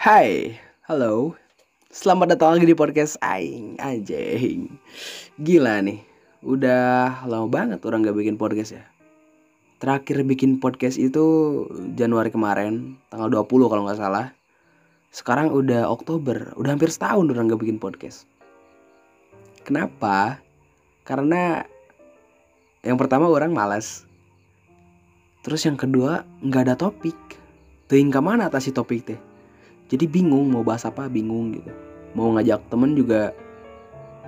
Hai, halo. Selamat datang lagi di podcast Aing Anjing. Gila nih, udah lama banget orang gak bikin podcast ya. Terakhir bikin podcast itu Januari kemarin, tanggal 20 kalau nggak salah. Sekarang udah Oktober, udah hampir setahun orang gak bikin podcast. Kenapa? Karena yang pertama orang malas. Terus yang kedua nggak ada topik. Ting ke mana atas si topik teh? Jadi bingung mau bahas apa bingung gitu. Mau ngajak temen juga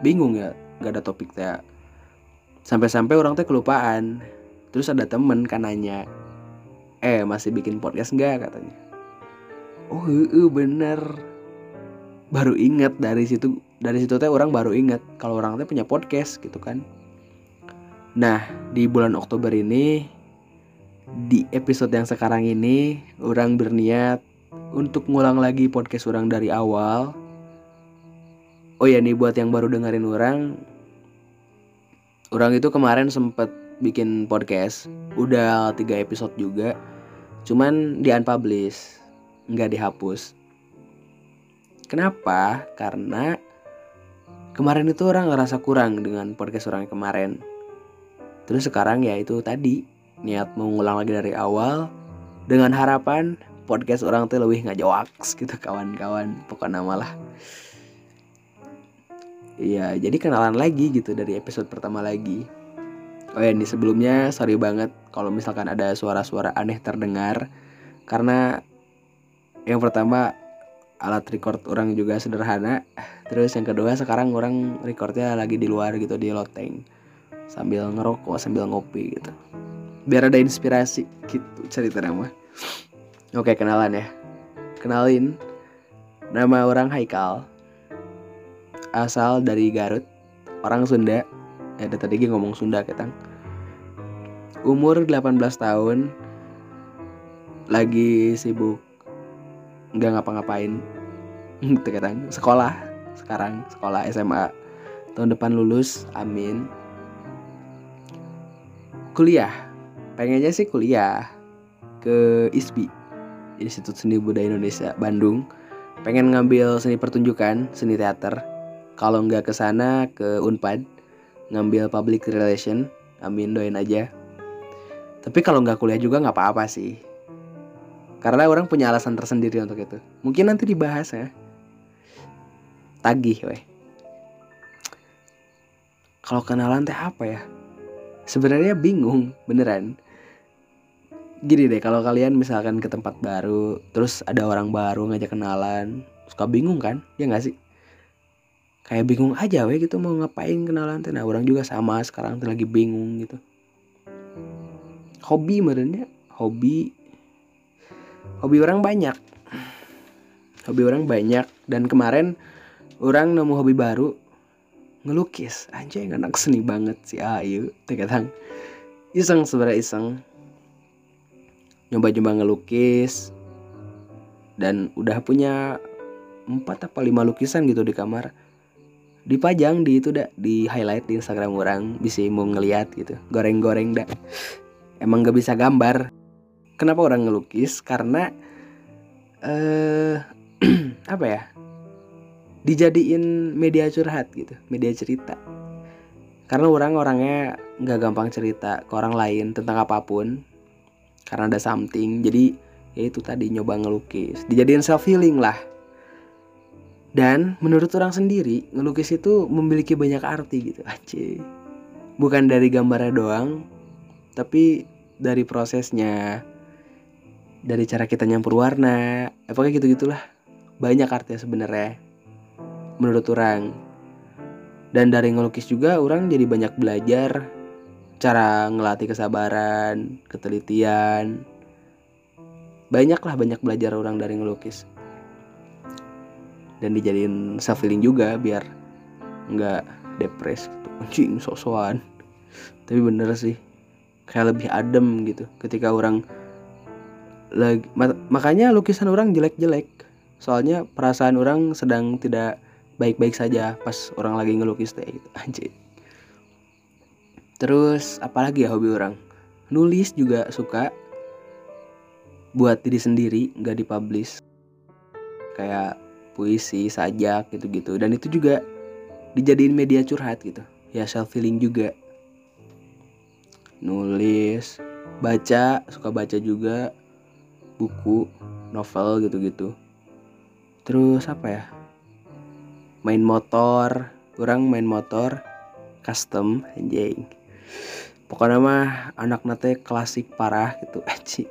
bingung ya nggak ada topik teh. Sampai-sampai orang teh kelupaan. Terus ada temen kan nanya, eh masih bikin podcast nggak katanya. Oh iya bener. Baru inget dari situ dari situ teh orang baru inget kalau orang teh punya podcast gitu kan. Nah di bulan Oktober ini di episode yang sekarang ini orang berniat untuk ngulang lagi podcast orang dari awal. Oh ya nih buat yang baru dengerin orang, orang itu kemarin sempet bikin podcast, udah tiga episode juga, cuman di unpublish, nggak dihapus. Kenapa? Karena kemarin itu orang ngerasa kurang dengan podcast orang kemarin. Terus sekarang ya itu tadi niat mau ngulang lagi dari awal dengan harapan podcast orang tuh lebih ngajawaks gitu kawan-kawan. Pokoknya malah. Iya jadi kenalan lagi gitu dari episode pertama lagi. Oh ya ini sebelumnya sorry banget kalau misalkan ada suara-suara aneh terdengar. Karena yang pertama alat record orang juga sederhana. Terus yang kedua sekarang orang recordnya lagi di luar gitu di loteng. Sambil ngerokok sambil ngopi gitu. Biar ada inspirasi gitu cerita nama Oke kenalan ya. Kenalin Nama orang Haikal. Asal dari Garut Orang Sunda. Ya dari tadi ngomong Sunda ketang. Umur 18 tahun Lagi sibuk Nggak ngapa-ngapain. Gitu Sekolah Sekarang sekolah SMA Tahun depan lulus Amin. Kuliah Pengennya sih kuliah Ke ISBI Institut Seni Budaya Indonesia Bandung pengen ngambil seni pertunjukan seni teater. Kalau nggak ke sana ke Unpad ngambil public relation amin doain aja. Tapi kalau nggak kuliah juga nggak apa-apa sih. Karena orang punya alasan tersendiri untuk itu. Mungkin nanti dibahas ya. Tagih weh. Kalau kenalan teh apa ya? Sebenarnya bingung beneran gini deh kalau kalian misalkan ke tempat baru terus ada orang baru ngajak kenalan suka bingung kan? Ya nggak sih? Kayak bingung aja weh gitu mau ngapain kenalan tuh nah orang juga sama sekarang tuh lagi bingung gitu. Hobi merenya hobi hobi orang banyak. Hobi orang banyak dan kemarin orang nemu hobi baru ngelukis. Anjay anak seni banget sih ayo teketang iseng sebenarnya iseng nyoba-nyoba ngelukis. Dan udah punya empat apa lima lukisan gitu di kamar. Dipajang di itu dah di highlight di Instagram orang bisa mau ngeliat gitu. Goreng-goreng dah emang gak bisa gambar. Kenapa orang ngelukis? Karena eh apa ya? Dijadiin media curhat gitu media cerita. Karena orang orangnya nggak gampang cerita ke orang lain tentang apa pun karena ada something jadi ya itu tadi nyoba ngelukis. Dijadiin self healing lah. Dan menurut orang sendiri ngelukis itu memiliki banyak arti gitu. Aja bukan dari gambarnya doang tapi dari prosesnya. Dari cara kita nyampur warna. Apa kayak gitu gitulah banyak artinya sebenarnya menurut orang. Dan dari ngelukis juga orang jadi banyak belajar cara ngelatih kesabaran, ketelitian. Banyak lah banyak belajar orang dari ngelukis. Dan dijadiin self healing juga biar nggak depres gitu. Anjing sosokan. Tapi bener sih. Kayak lebih adem gitu ketika orang lagi makanya lukisan orang jelek-jelek. Soalnya perasaan orang sedang tidak baik-baik saja pas orang lagi ngelukis teh gitu. Anjing. Terus apalagi ya hobi orang? Nulis juga suka buat diri sendiri, nggak dipublish. kayak puisi sajak gitu-gitu. Dan itu juga dijadiin media curhat gitu. Ya self healing juga. Nulis baca suka baca juga. Buku novel gitu-gitu. Terus apa ya? Main motor. Orang main motor custom anjing pokoknya mah anak nate klasik parah gitu aci.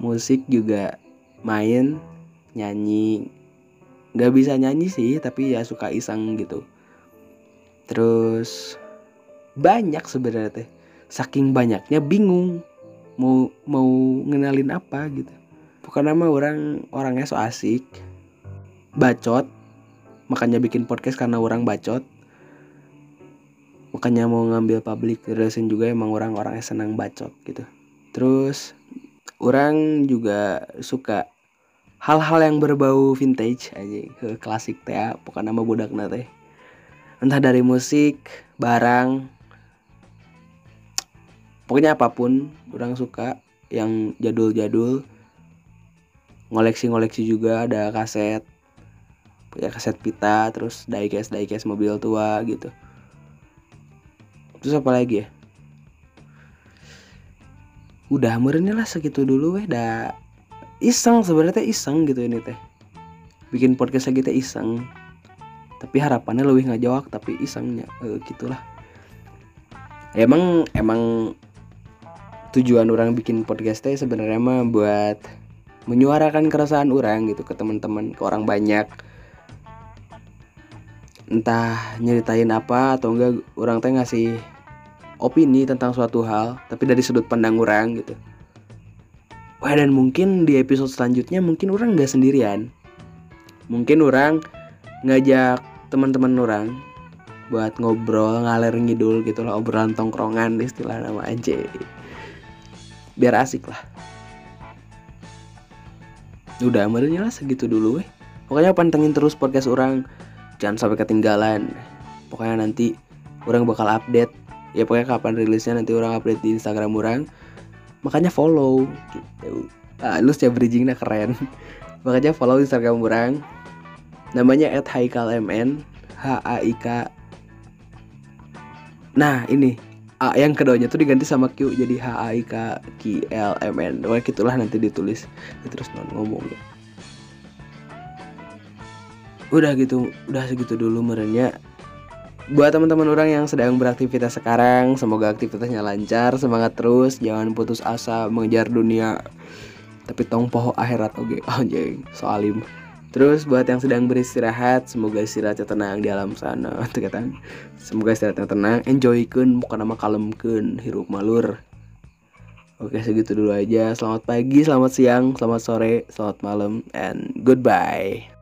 Musik juga main nyanyi. Nggak bisa nyanyi sih tapi ya suka iseng gitu. Terus banyak sebenarnya teh. Saking banyaknya bingung mau mau ngenalin apa gitu. Pokoknya mah orang orangnya so asik. Bacot makanya bikin podcast karena orang bacot makanya mau ngambil public relation juga emang orang-orangnya senang bacot gitu terus orang juga suka hal-hal yang berbau vintage aja ke klasik teh ya. pokoknya nama budak nate entah dari musik barang pokoknya apa pun orang suka yang jadul-jadul ngoleksi-ngoleksi juga ada kaset punya kaset pita terus diecast diecast mobil tua gitu terus apa lagi ya? Udah merenya lah segitu dulu weh. Dah iseng sebenarnya iseng gitu ini teh. Bikin podcast lagi teh iseng. Tapi harapannya lebih nggak jawab tapi isengnya e, gitulah. Emang emang tujuan orang bikin podcast teh sebenarnya mah buat menyuarakan keresahan orang gitu ke teman-teman ke orang banyak. Entah nyeritain apa atau enggak orang teh ngasih opini tentang suatu hal tapi dari sudut pandang orang gitu. Wah dan mungkin di episode selanjutnya mungkin orang nggak sendirian. Mungkin orang ngajak teman-teman orang buat ngobrol ngalir ngidul gitu lah obrolan tongkrongan istilah nama aja. Biar asik lah. Udah merenya lah segitu dulu weh. Pokoknya pantengin terus podcast orang. Jangan sampai ketinggalan. Pokoknya nanti orang bakal update ya pokoknya kapan rilisnya nanti orang update di Instagram orang. Makanya follow gitu. Ah, lu setiap bridgingnya keren. Makanya follow Instagram orang. Namanya at haikalmn h a i k. Nah ini. A yang keduanya tuh diganti sama Q jadi H A I K Q L M N. Wah gitulah nanti ditulis. Terus non ngomong. Ya. Udah gitu, udah segitu dulu merenya buat teman-teman orang yang sedang beraktivitas sekarang semoga aktivitasnya lancar semangat terus jangan putus asa mengejar dunia. Tapi tong poho akhirat oke. Okay. anjing soalim. Terus buat yang sedang beristirahat semoga istirahatnya tenang di alam sana kata. Semoga istirahatnya tenang enjoykan bukan nama kalemkan hirup malur. Oke segitu dulu aja. Selamat pagi, selamat siang, selamat sore, selamat malam And goodbye